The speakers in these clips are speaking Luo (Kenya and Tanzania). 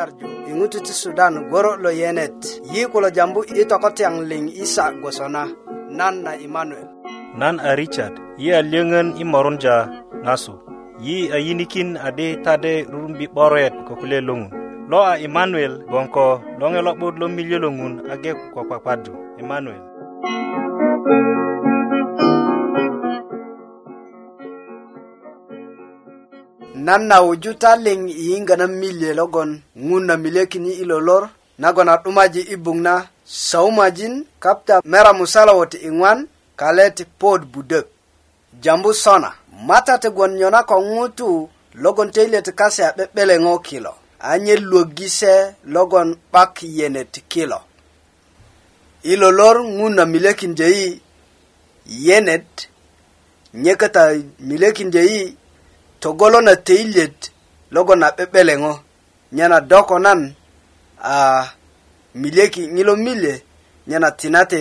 nyarju iŋutu ti sudan goro lo yenet yi kulo jambu i tokotyaŋ liŋ isa gwosona nan na imanuel nan a richard yi a lyöŋön i morunja ŋasu yi a yinikin adi tade rurumbi 'boret ko kule loŋun lo a imanuel gboŋ ko loŋe lo'but lo miljö loŋun age ko kpakpadu imanuel nan na wuju ta leŋ yiŋga na milye logon ŋun na milyökin yi ilo lor nagon a 'dumaji i buŋ na saumajin kapta mera musala wo ti iŋwan kale ti pod budök jambu sona mata tegon nyona ko ŋutu logon teile ti kase a 'be'beleŋo kilo anye luwögise logon 'bak yene ti kilo ilo lor ŋun na milyökindyöyi yenet nyekata milyökindyöyi togolo na teilet logo na pepeleng'o nyana doko nan a milieki ngilo mile nyana tinate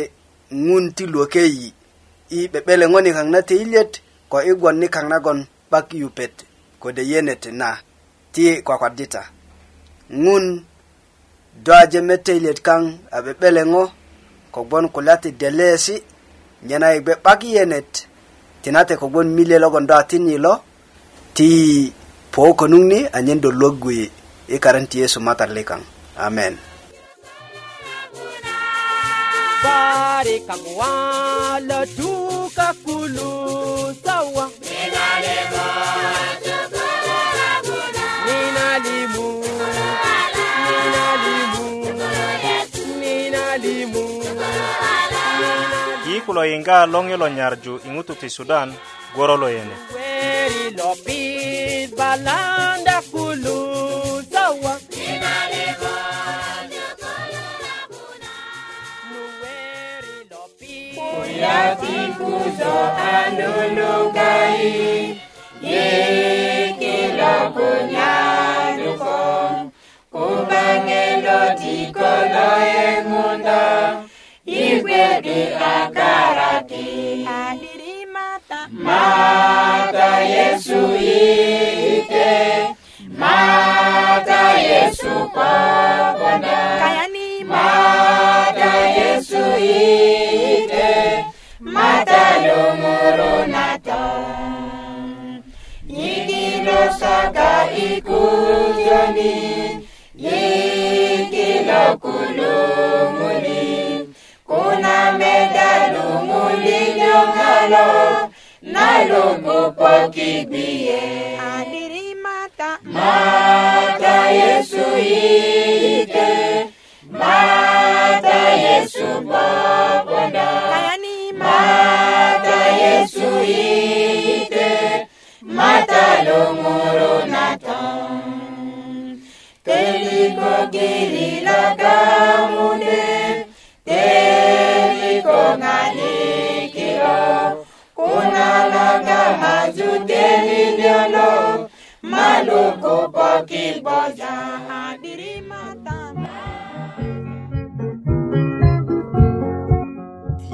ngun ti luokeyi i pepeleng'o ni kang na teilet ko igwon ni kang nagon bak yupet kode yenet na ti kwakwadita ngun do aje me teilet kang a pepeleng'o kogbon kulati delesi nyana igbe bak yenet tinate kogbon mile logon do atin ilo ti po ni anyen do logwe e karanti yesu matar lekan amen bare kangwa la duka kulu sawa yi kulo yinga longyo nyarju i ŋutu ti sudan goro lo yene lililopita balanda kulu sawa Yati kuzo anunugai ye kila kunyanuko kubangelo tikolo emunda ikwebe akarati. Adi. Mata Yesu ite, Mata Yesu pabona. Kayani Mata Yesu ite, Mata lumuru nata. Yikilo saka ikujoni, Yikilo kulumuni, Kuna medalu mulinyongalo, Salomo pokigbie. Adiri mata. Mata Yesu ite. Mata Yesu babona. Kayani mata Yesu ite. Mata lomuro naton. Teliko giri lagamunde. Teliko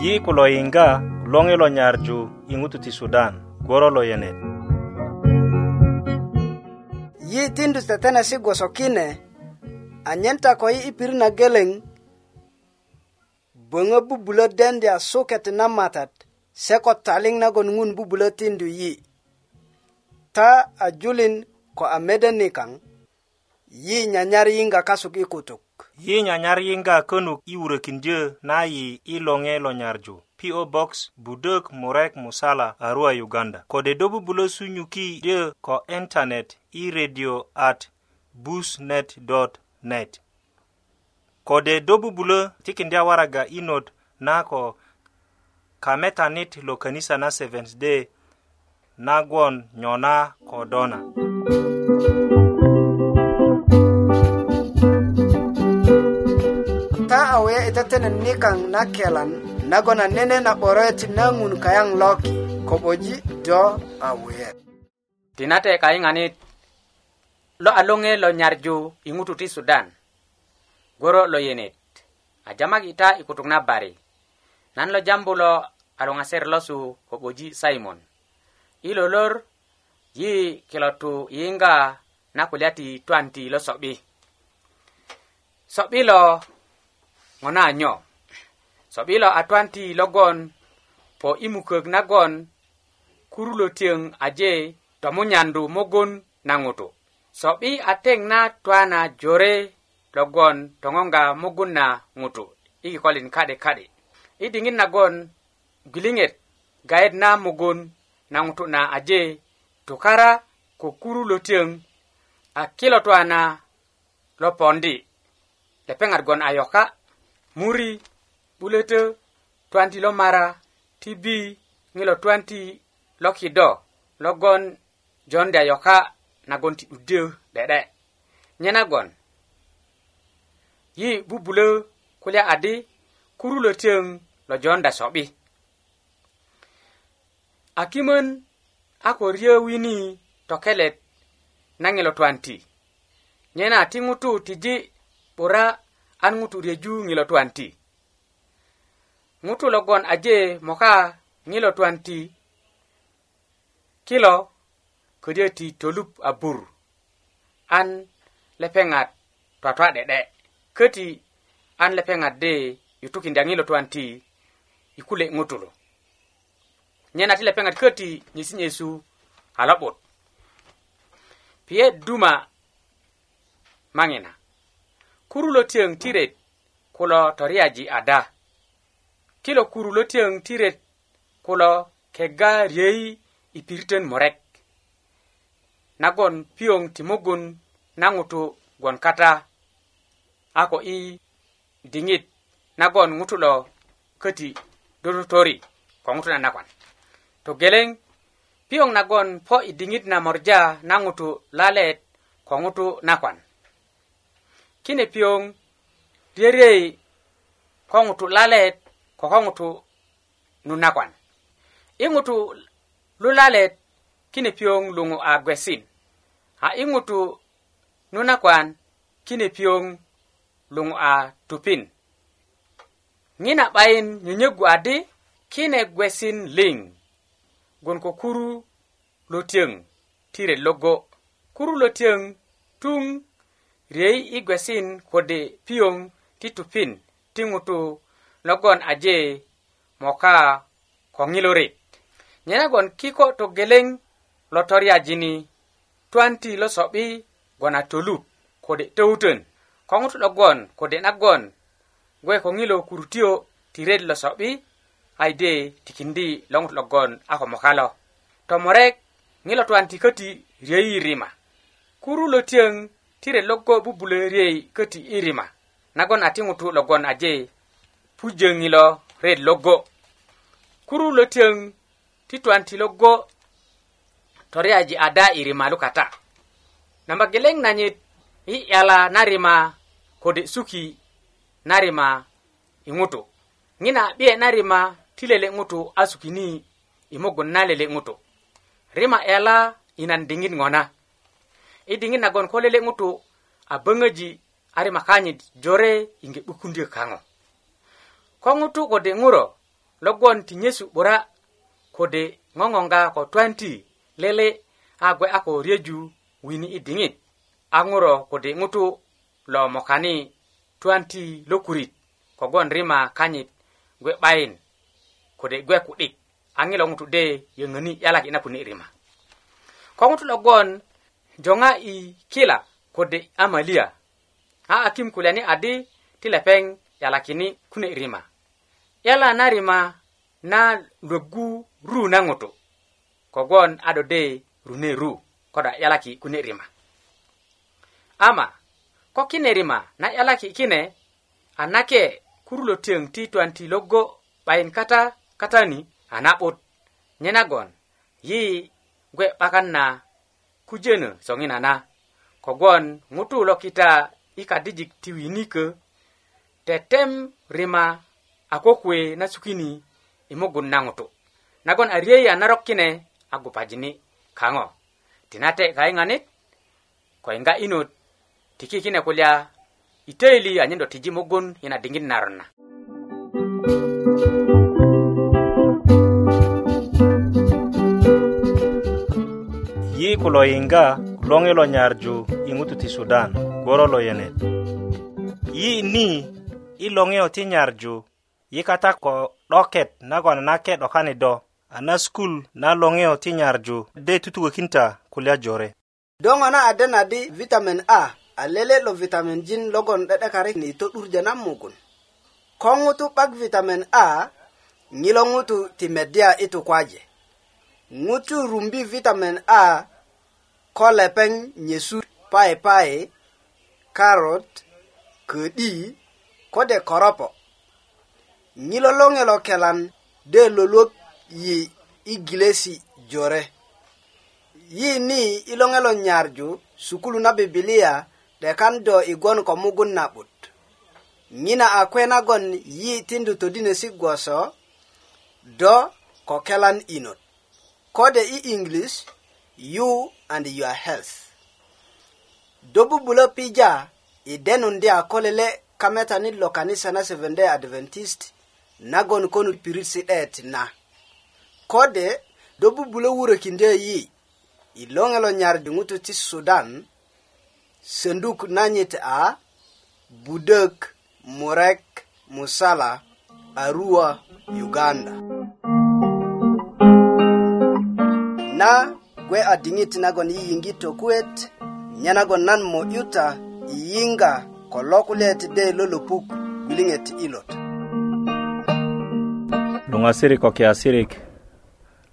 yi ku lo yiŋga loŋi lo nyarju i ŋutu ti sudan gworo lo yenet yi tindu tetenesi gwoso kine anyen ta ko yi i pirit na geleŋ böŋö bubulö dendya suket na matat seko taliŋ nagon ŋun bubulö tindu yi ta a julin ko a mede nikaŋ yi nyanyar yiŋga kasuk i kutuk yi nyanyar yiŋga könuk i wurökindyö na yi i loŋe lo nyarju PO Box Budök Murek Musala Arua Uganda kode do bubulö sunyuki dyö ko internet i radio at busnet.net kode do bubulö tikindya waraga i not na ko kametanit lo kanisa na Seventh Day nagwon nyona kodona. Ta awe itatenen nikang na kelan nagona nene na oret nangun kayang loki koboji do awe. Tinate kainganit lo alonge lo nyarju ingututi Sudan. Goro lo yenit. Ajamag ita ikutung na bari. Nan lo jambulo a luŋ aser lo su kogoji simon i lolor yi kilo tu yiŋga na kulya ti twan ti lo so'bi so'bi lo ŋo na nyo so'bi lo a twan ti logon po i mukök nagon kurulo tiyöŋ aje tomunyandu mogon na ŋutu so'bi a teŋ na twana jore logon toŋonga mogun na ŋutu i kikolin ka'de ka'de i diŋit nagon gwiliŋet gayet na mugun na ŋutu na aje tukara ko kurulo tiyöŋ a kilotwana lopondi lepeŋat gon a yoka muri 'bulötö twanti lomara ti bi ŋilo twanti lokido logon jondi a yoka nagon ti 'duddyö de'de nye nagon yi bubulö kulya adi kurulo tiyöŋ lo jonda so'bi a kimön a ko riyö wini tokelet na ŋilo twan ti nyena ti ŋutu tiji 'bura an ŋutu reju ŋilo twan ti ŋutu logon aje moka ŋilo twan ti kilo ködyö ti tolup a bur an lepeŋat twatwa 'de'de köti an lepeŋat di yutukindya ŋilo twan ti i kule ŋutulu nyena ti lepeŋat köti nyesi' nyesu a lo'but piyet duma maŋina kuru lo tiyöŋ ti ret kulo toriyaji ada kilo kuru lo tiyöŋ ti ret kulo kega riyöi i piritön murek nagon piyoŋ ti mugun na ŋutu gwon kata a ko i diŋit nagon ŋutu lo köti dututori ko ŋutu nanakwan togeleŋ piyoŋ nagon po i diŋit na morja na ŋutu lalet ko ŋutu nakwan kine piyoŋ ryeryei ko ŋutu lalet ko ko ŋutu nu nakwan i ŋutu lulalet kine piyoŋ luŋu a gwesin a i ŋutu nu nakwan kine piyoŋ luŋu a tupin ŋina 'bayin nyönyögu adi kine gwesin liŋ gwon ko kuru lo tiyöŋ ti ret logo kuru lo tiyöŋ tuŋ riyei i gwesin kode piyoŋ ti tupin ti ŋutu logon aje moka ko ŋilorit nye nagon kiko togeleŋ lo toriyajini tuwan ti lo so'bi gwon a tolut kode töwutön ko ŋutu logon kode nagon gwe ko ŋilo kurutiyo ti ret lo so'bi ayide tikindi lo ŋutu logon a ko moka lo tomurek ŋilo tuwan ti köti riyöi rima kuru lo tiyöŋ ti ret logo bubulö riyöi köti i rima nagon a ti ŋutu logon aje pujö ŋilo ret logo kuru lo tiyöŋ ti tuwan ti logo toriyaji ada i rima lukata namba geleŋ nanyit i 'yala na rima kode suki na rima i ŋutu ŋina 'biye na rima ti lele ŋutu a sukini i mugun na lele ŋutu rima yala i nan diŋit ŋo na i diŋit nagon ko lele ŋutu a böŋöji a rima kanyit jore yiŋge 'bukundyö kaŋo ko ŋutu kode ŋuro logon ti nyesu 'bura kode ŋoŋonga ko twanti lele a gwe a ko riyeju wini i diŋit a ŋuro kode ŋutu lo mokani twanti lokurit kogon rima kanyit gwe 'bayin kode gwe kudik ang'e lo ngutu de yong'o ni yalak ina kuni irima. Kwa ngutu lo gon, jonga i kila kode amalia. Ha akim kuleni adi tilepeng yalakini kuni irima. Yala narima na lugu ru na ngutu. Kwa gon ado de rune ru koda yalaki kuni irima. Ama, kwa kine rima na yalaki kine anake kurulo tiang ti 20 logo bayin kata katani a na'but nye nagon yi gwe 'bakan na kujönö soŋina na kogwon ŋutu lo kita i kadijik ti winikö tetem rima a kokuwe na sukini i mugun na ŋutu nagon a riyei a narok kine a gupajini kaŋo tinate kayiŋanit ko yiŋga inot tiki kine kulya i töyili anyen do tiji mugun yina diŋit naron na Thank you. ku lo yiŋga loŋi lo nyarju i ŋutu ti sudan gworo lo yenet yi ni i loŋiyo ti nyarju yi kata ko 'doket nagon nake 'dokani do a na skul na loŋiyo ti nyarju de tutukökinta kulya jore do ŋo na ade na di vitamin a a lele lo vitamin jin logon 'de'dekarik ni to'durjö na mugun ko ŋutu 'bak vitamin a ŋilo ŋutu ti meddya i tukwaje ŋutu rumbi vitamin a ko lepeŋ nyesut paipai karot ködi kode koropo ŋilo loŋe lo kelan de loluok yi igilesi jore yi ni i loŋe lo nyarju sukulu na bibilia de kan do igon ko mugun na'but ŋina a kwe nagon yi tindu todinesi gwoso do ko kelan inot kode i english yu and your health. Dobu bulopija i denundi akolele kameta ni lokanisa na Seventh Day Adventist na gon konu pirisi na. Kode dobu bulowuro kinde yi i longelo nyar dungutu ti Sudan senduk nanyit a budek murek musala Arua, Uganda. Na gwe a diŋit nagon yiyiŋgi tokuet nye nagon nan mo'yuta yiyiŋga ko lo kulyaet de lolopuk gwiliŋet ilot luŋasirik ko kiasirik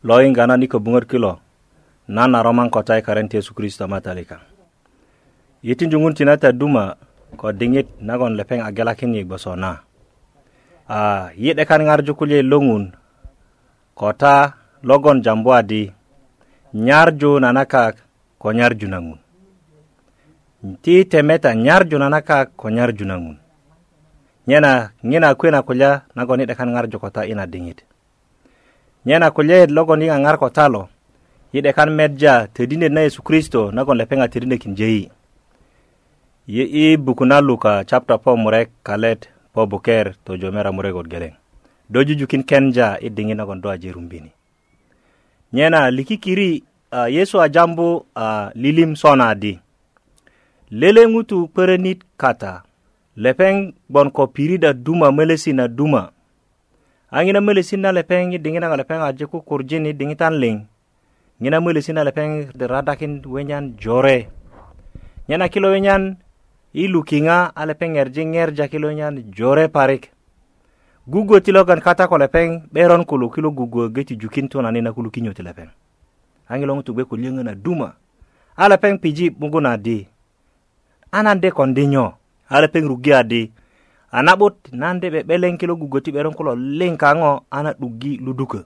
lo yiŋga nan i köbuŋöt kilo nan a roman ko ta i karent yesu kristo matalika yitinju ŋun tina ta duma ko diŋit nagon lepeŋ a gelakini gboso na ah, yi'dekan ŋarju kulye lo ŋun ko ta logon jambu adi nyarju nanakak ko nyarju na ŋun ti temeta nyarju nanakak ko nyarju na ŋun nyena ŋina kuwe na kulya nagon i 'dekan ŋarju kota ina diŋit nyena kulyaet logon i ŋaŋar ko talo i 'dekan medja todinet na yesu kristo nagon lepeŋa todinökin jeyi yi i buku na luka chapta po murek kalet po buker tojomera murekot geleŋ do jujukin kenja i diŋit nagon do aje rumbini nyena likikiri uh, ah, yesu jambu uh, ah, lilim sona di lele ŋutu perenit kata lepeŋ gbon ko pirida duma melesi na duma a ŋina melesi na lepeŋ i diŋitan lepeŋ aje kukurjin i diŋitan liŋ ŋina melesi na lepeŋ radakin wenyan jore nyena kilo wenyan i lukiŋa a lepeŋ erji ŋerja kilo wenyan jore parik gugo ti logon kata ko lepeŋ 'beron kulo kilo gugo geti jukin tu nanina kulu kinyo ti lepeŋ a ŋilo ŋutu gbe ko liyöŋön a duma a lepeŋ piji 'muguna di a nan de kondi nyo a lepeŋ rugi a di a na'but nan de 'be'beleŋ kilo gugo ti 'beron kulo liŋ kaŋo a na 'duggi ludukö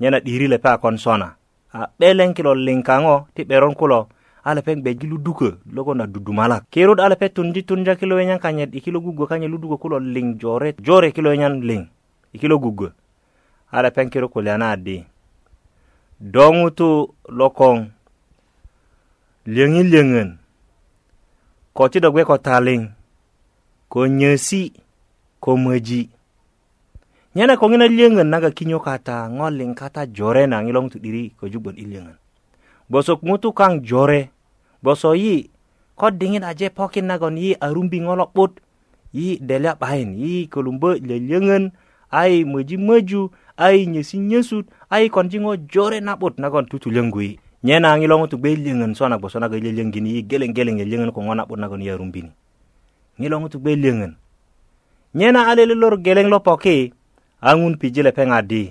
nyena 'diri lepe a kon sona a 'beleŋ kilo liŋ kaŋo ti 'beron kulo alapen beji lu duko logo na dudumalak kerod alape tundi tunja kilo enyan kanyet ikilo gugu kanye lu duko kulo ling jore jore kilo enyan ling ikilo gugu alapen kero ana adi dongutu lokong liengi liengen kochi dogwe ko taling ko nyesi ko meji nyana ko ngina liengen naga kinyo kata ngoling kata jore na ngilong tu diri ko jubon iliengen bosok mutu kang jore bosoyi kau ko dingin aje pokin nagon yi arumbi ngolok put yi delap pahin yi kolumbe lelengen ai maju-maju ai nyesi nyesut ai konjingo jore naput nagon tutu lenggui nyena longo tu belengen sona boso nago lelengini yi geleng geleng lelengen kau ngona put nagon ni. arumbini ngilongo tu lengan. nyena alele lor geleng lo poki angun pijile pengadi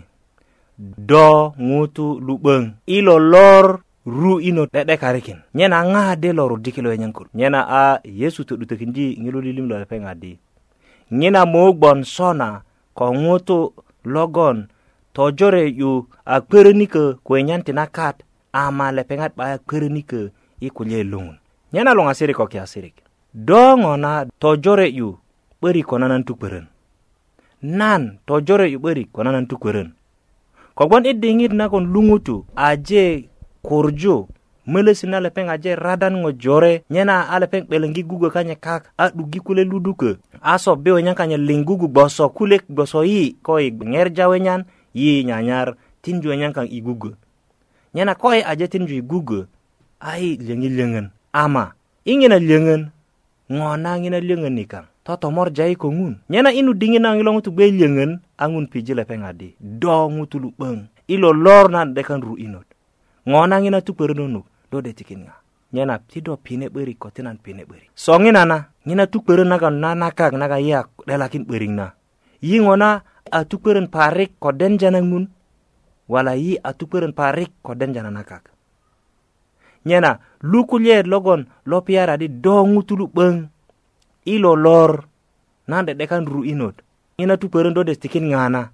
do ngutu lubeng ilo lor ru ino de'dekarikin nyena ŋaade lo rudiki lo yenyankul nyena a yesu to'dutökindi ŋilo lilim lo lepeŋ adi ŋina mou gbon sona ko ŋutu logon tojore yu a kwerönikö kuwenyan ti nakat ama lepeŋat 'ba kwerönikö i kulye luŋun nyena luŋasirik ko kiasirik do ŋo na tojore yu 'börik ko nanan nan kwerön nan tojore yu 'börik ko nanan tu kwerön kogbon i diŋit nagon luŋutu aje Kurjo, melesina lepeng aje radan ngo jore nyena a lepeng 'belengi gugo kanye kak a 'dugi kule ludukö aso beo nyen kanye lingugu boso kulek boso yi koy i jawe nyan yi nyanyar tinju wenyan kang i gugo nyena koy aje tinju i gugo ai yi ama i a liyöŋön ŋo na ŋina liyöŋön ni kaŋ totomorja i ko ŋun nyena inu nu tu naŋ ilo ŋutu gbe liyöŋön a ŋun piji lepeŋ ilo do ŋutulu lor nan 'dekan ru'inot ŋo tu ti 'börönönuk do de tikinŋa nyena ti do pine beri kotinan nan pine beri soŋina na ngina tu na ga na na nakak na yi a iya, lakin beri na yi ngona a tu parik ko den na ngun wala yi a tu parik ko denja na nakak nyena lukulye logon lo di do ŋutulu beng i lo lor nan ru inot ngina tu 'börön do de tikin ŋana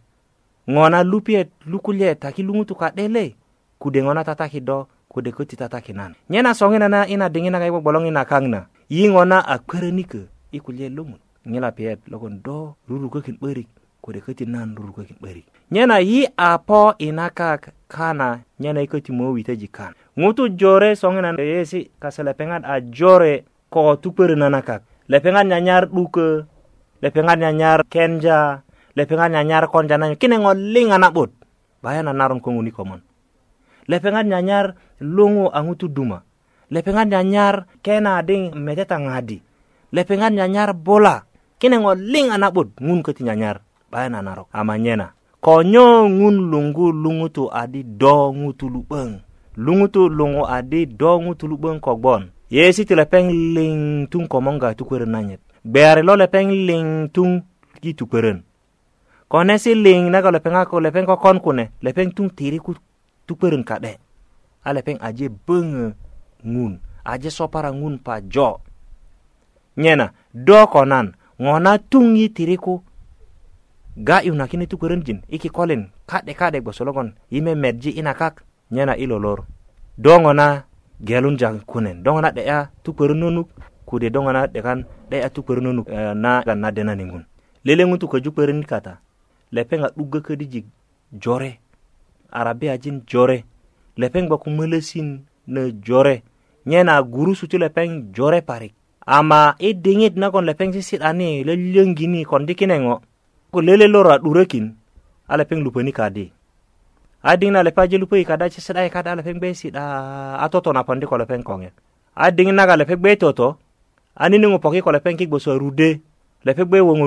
ŋo na lupiyet lukulye takilungu luŋutu ka'de le kudengona tata hido kudeku ti tata kinan nyena na ina dingina kai bolongina kangna yingona a kwerenike ikulye lumun ngila piyet logon do rurukokin ɓörik kode köti nan rurukokin beri nyena yi a po ina kak kana nyena i mo mowiteji kan ngutu jore soŋina Yesi kase pengat a jore ko tukpörö nana kak Lepengan nyanyar luke, lepengan nyanyar kenja lepengan nyanyar konja nanyo kine ŋo liŋa na'but 'bayan a komon lepengan nyanyar lungu angutu duma lepengan nyanyar kena ding meteta ngadi lepengan nyanyar bola kine ngol ling anak ngun Ngun nyanyar bayan anarok ama amanyena konyo lungu lungu tu adi do ŋutu lungu tu lungu adi do ngutu lu'böŋ kogbon yesi ti lepeng ling tung komonga tukwörön nanyet beare lo ling tung ki i kone konesi ling naga lepeng ako lepeng kokon kune lepeng tung tiri tukpereng kade alepeng peng aje beng ngun aje sopara ngun pa jo nyena do konan ngona tungi tiriku ga iunakine jin iki kolen ka'de ka'de gboso logon i memerji inakak, nyena ilolor, lolor do ngona gelun jang kunen do de ya 'de'ya kude do de kan 'dekan ya tukörön nonuk uh, eh, na na ningun, leleŋun tu köju 'börin kata lepeŋa ke ködijik jore arabe ajin jore lepeng baku melesin ne jore na gurusu ti lepeng jore parik ama i diŋit nagon lepeng sisit ani lelöŋgini kondi kine ŋo ko lele lora 'durekin a lepeŋ lupöni kadi a diŋit na lepeŋ aje lupöi kada sisi'daki kada a lepeŋ gbe si'da a toto na pondi ko lepeŋ koŋe a diŋit naga lepeŋ gbe toto a niniŋo poki ko lepeŋ ki gboso a rude lepeŋ gbe woŋo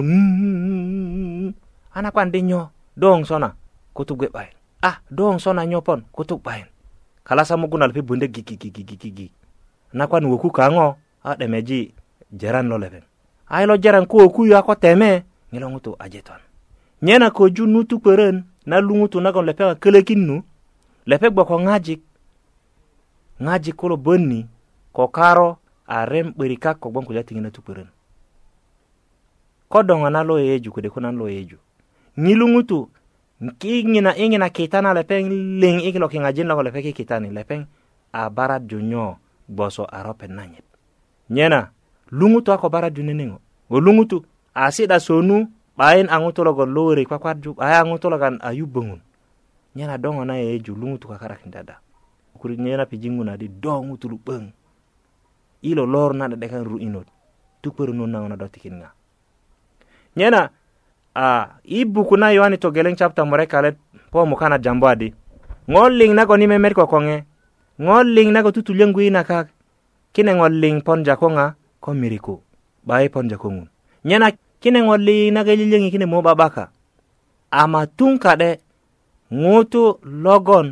a nakwan nyo do sona ko gbe 'bayin ah dong so na nyopon kutuk bayan kala sa mo gunal bunde gi gi gi gi gi na kwa nuku ka ngo a ah, de meji jeran lo leben ai lo jeran ku ku ya ko teme ngelo ngutu ajeton nyena ko ju nutu peren na lungutu na gon lepe kele kinnu lepe gba ko ngaji ngaji ko lo bonni ko karo a rem beri ka ko gon ko jati ngena tu peren ko dongana lo yeju ko de ko nan lo yeju ngilungutu kingina ingina kitana lepeŋ liŋ i kilo kiŋajin lo ko lepeŋ kitani lepeng a baraju nyo gboso a ropen nanyit nyena luŋutu a ko baraju neneŋo wo luŋutu a si'da sonu 'bayin a ŋutu logon kwa kwakwarju 'baya a ŋutu logon a yuböŋun nyena dongo na lungu tu kakara da kurit nyena pijingu na di dongu tu lupeng ilo lor na 'de'dekan ru'yinot tukörinot naŋo na do tikinŋa nyena Ah, i buku na yoani togeleŋ chapta murekalet po mukana jambu adi ŋo liŋ nago ni memet kokoŋe ŋo liŋ nago tutulyöŋgu i nakak kine ŋo liŋ pon jakoŋa ko miriku 'ba i pon jakoŋun nyena kine ŋo liŋ nago ilyilyöŋi kine mo 'ba'baka ama tuŋ ka'de ŋutu logon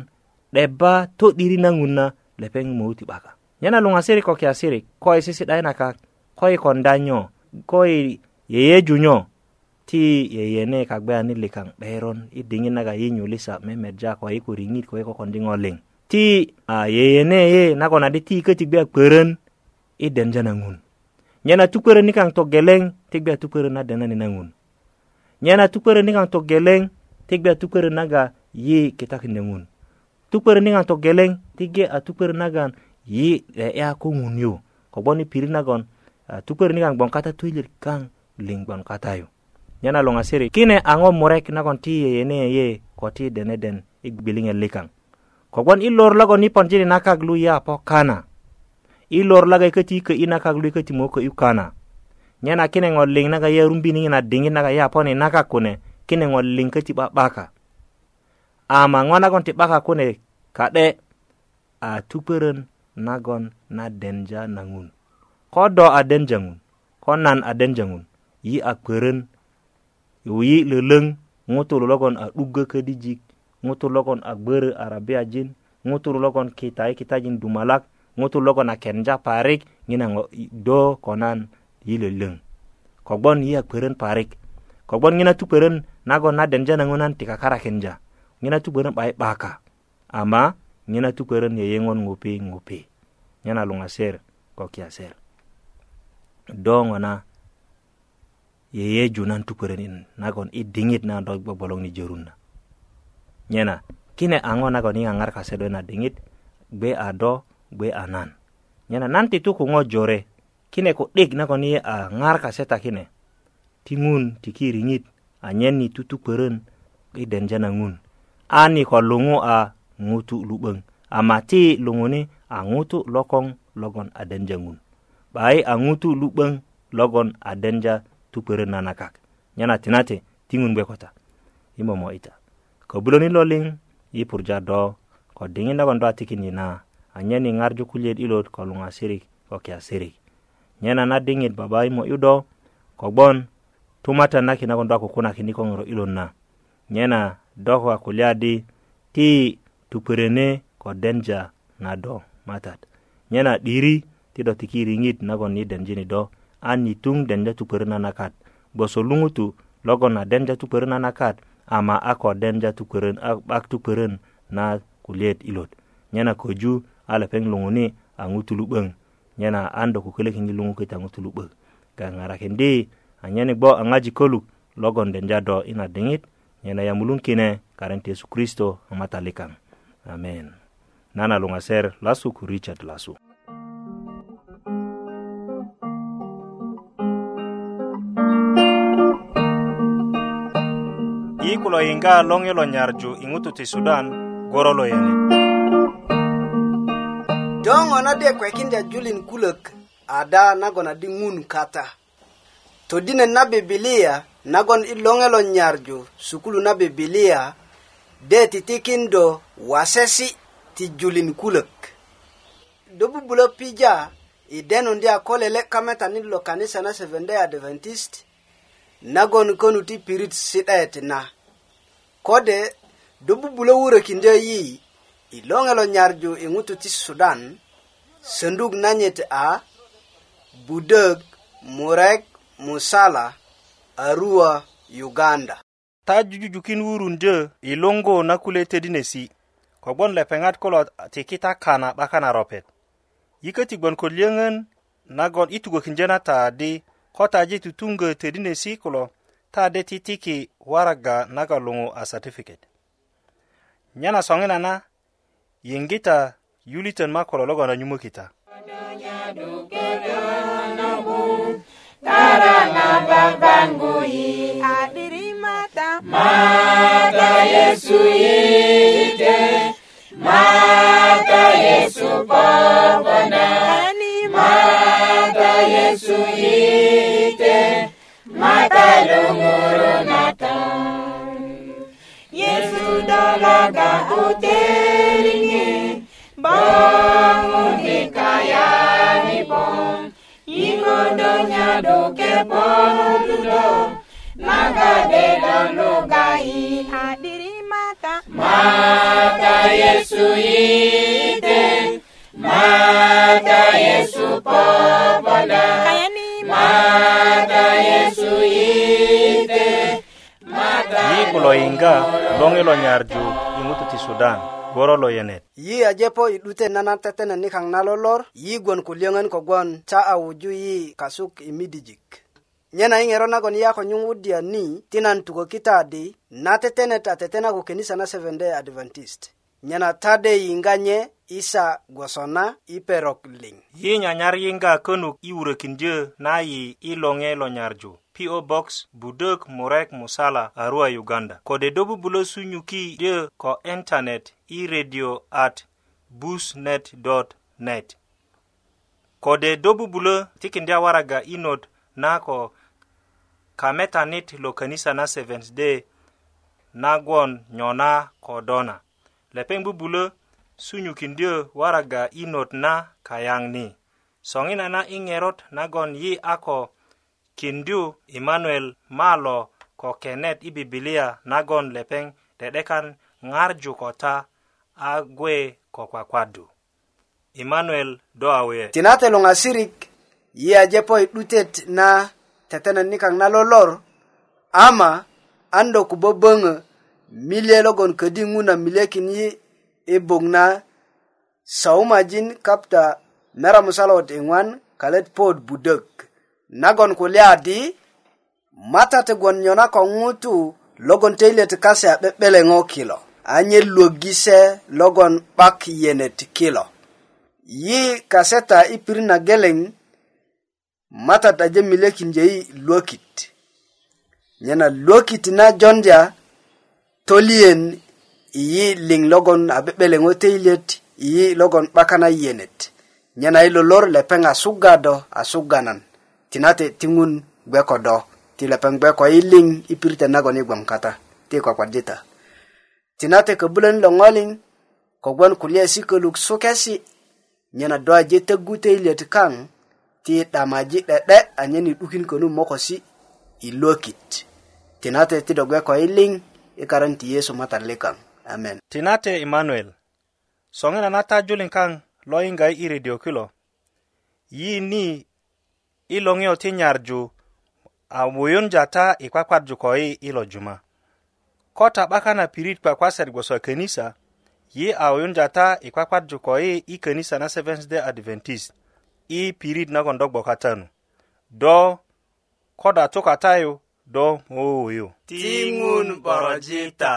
'deba to'diri na ŋun na lepeŋ möwuti 'baka nyena luŋasirik ko kiasirik ko i sisi'da i nakak ko i konda nyo ko i yeyeju nyo ti yeyene kagbeyan i likaŋ 'beron i diŋit naga yi nyulisa memerja ko i ko riŋit ko i kokondi liŋ ti a yeyene ye nagon adi ti köti gbe kpörön i denja na ŋun nyena tukpörön i togeleŋ ti gbe tukpörön na denani na ŋun nyena tukpörön i togeleŋ ti gbe tukpörön naga yi kitakindö ŋun tukpörön i togeleŋ ti gbe a tukpörön nagan yi 'de'ya ko ŋun yu kogwon i pirit nagon tukpörön i gboŋ kata töyilet kaŋ liŋ gboŋ kata yu nyana longa siri kine aŋo murek nagon ti yeyene ye ko ti deneden i gbiliŋet likaŋ kogwon i lor logon i ponjiri nakak lu yi apo kana i lor laga köti kö'i nakak lu i köti mokö i kana nyena kine ŋo liŋ naga ye rumbiniŋi na diŋit naga ye aponi nakak kune kine ŋo liŋ köti 'ba'baka ama ŋo nagon ti 'baka kune ka'de a tupörön nagon na denja na ko do a denja ŋun ko nan a denja ŋun yi a pörön yoyi leleŋ ŋutulu logon a 'dugö ködijik ŋutulu logon a gbörö arabiajin ŋutulu logon kita i kitajin dumalak ŋutulu logon a kenja parik ŋina do konan yi leleŋ kogbon yi a kpörön parik kogbon ŋina tu kpörön nagon na denja na ŋunan ti kakarakinja ŋina tu kpörön 'ba 'baka ama ŋina tu kpörön yeyeŋon ŋupi ŋupi ŋina luŋaser ko kiaser do ŋona yeyeju nan tukuren in nagon i diŋit na do bolong ni jorun na nyena kine aŋo nagon i angar kase do na diŋit gbe a do gbe a nan nyena nan ti tukuŋo jore kine ku'dik nagon i a ŋar kase ta kine tingun ŋun tiki riŋit anyen ni tutukwörön i denja na ŋun ani ni ko luŋu a ŋutu lu'böŋ ama ti luŋuni a ŋutu lokoŋ logon a denja ŋun 'bayi a ŋutu lu'böŋ logon a denja tu pere nana kak nyana tinate tiŋun gbe kota i momo ita ko buloni lo liŋ i purja do ko diŋit nagon do a tikindi na anyen i ŋarju kuliyet i lot ko luŋasirik ko kiasirik nyena na diŋit baba i mo'yu do kogbon tumatan naki nagon do a kukunakini ko ŋiro ilot na nyena do ko a kulya di ti tupöröne ko denja na do matat nyena 'diri ti do tiki riŋit nagon i denjini do Ani nitung denda tu perna nakat boso lungu tu logo na denda tu perna nakat ama ako denda tu peren ak tu peren na kulet ilot nyana koju ala peng lunguni angu tulu beng nyana ando ku kele kingi lungu kita angu tulu beng ga ngara kende anyane bo angaji koluk logon denja do ina dengit nyana yamulun kine karente Yesu Kristo amata lekang amen nana lunga ser lasu ku Richard lasu ku lo yiŋga loŋ i lo nyarju i ŋutu ti sudan goro lo yani do ŋo na de kwekindya julin kulök ada nagon adi ŋun kata todinet na bibilia nagon i loŋe lo nyarju sukulu na bibilia de titikindo wasesi ti julin kulök do bubulö pija i denundi a ko lele kametanit lo kanisa na seventh day adventist nagon konu ti pirit si'det na kode do bubulo wuro kinde yi i loŋelo nyarju i ŋutu ti sudan sönduk nanyit a budök murek musala arua uganda ta jujujukin wurundö i luŋgu na kule tedinesi kogbon lepeŋat kulo ti kita kana 'baka na ropet yiköti gbon ko liyöŋön nagon i tugökindyö na taddi ko taji tutuŋgö tedinesi kulo taadeti tiki waraga naga luŋu a certificate. nyana soŋina na yiŋgi ta yulitön ma ko lologonda nyumöki ta lunguru natal Yesus dalaga uteringi Bangun di kayani pong Ingodonya duke pong duduk Naga dedan lugai Hadiri mata Mata Yesu ite Mata Yesu popona Kayan mata yesu ite mata yi kulo inga longi lo nyarju imutu ti sudan goro lo yenet yi ajepo idute nana tetene nikang nalolor yi gwon kulyongen kogwon cha awuju yi kasuk imidijik nyena ing'ero nagon yako nyungudia ni tinan tugo kitadi na tetene ta tetena kukenisa na seventh day adventist nyena tade yinganye isa gwosona iperok ling yi nyanyar yinga könuk i wurökindyö na yi i loŋe lo nyarju PO Box Budok Murek Musala Arua Uganda kode dobubulo sunyuki dyö ko internet i radio at busnet.net kode dobubulo tikindi awaraga inot na ko kametanit lo kanisa na Seventh Day nagwon nyona ko dona lepeŋ bubulö sunyu kindyö waraga i not na kayaŋ ni soŋina na i ŋerot nagon yi a ko kindyu emanuel malo ko kenet i bibilia nagon lepeŋ dedekan ŋarju kota a gwe ko kwakwadu emanuel do awe tinate luŋasirik yi aje po i 'dutet na tetenet nikaŋ na lolor ama an do kubobböŋö mile logon ködi ŋuna milekin yi i e bok na saumajin kapta mera musalawat iŋwan e kalet pot budök nagon kulya di mata tegon nyona ko ŋutu logon teilet kase a 'be'beleŋo kilo anye luogise logon 'bak yenet kilo yi kaseta i pirit na geleŋ mata taje milekin jei luokit nyena luokit na jondya tolien yi liŋ logon a be'beleŋo teilet yi logon 'bakan a yiyenet nyena yi lolor lepeŋ a suga do a suganan tinate tiŋun gbe ko do ti lepeŋ gbe ko yi liŋ i pirite nagon i gboŋ kata ti kwakwarjita tinate köbulön lo ŋoliŋ kogwon kulyesi köluk sukesi nyena doaje töggu teilet kaŋ ti 'damaji 'de'de anyen i 'dukin könu mokosi i luökit tinate ti do gbe ko i liŋ ikaron e ti yesu matalli kaŋ amen tinate emmanuel soŋina na ta julin kaŋ lo yiŋga i redio kilo yi ni i loŋiyo ti nyarju a wuyunja ta i kwakwarju ko yi i lo juma ko ta 'baka na pirit kwakwasat gboso könisa yi a wuyunja ta i kwakwarju ko yi i könisa na seventh day adventist i pirit nagon do gboka tanu do ko da tukatayu dɔ hoo oh, yo. tiŋun bɔrɔ jiita.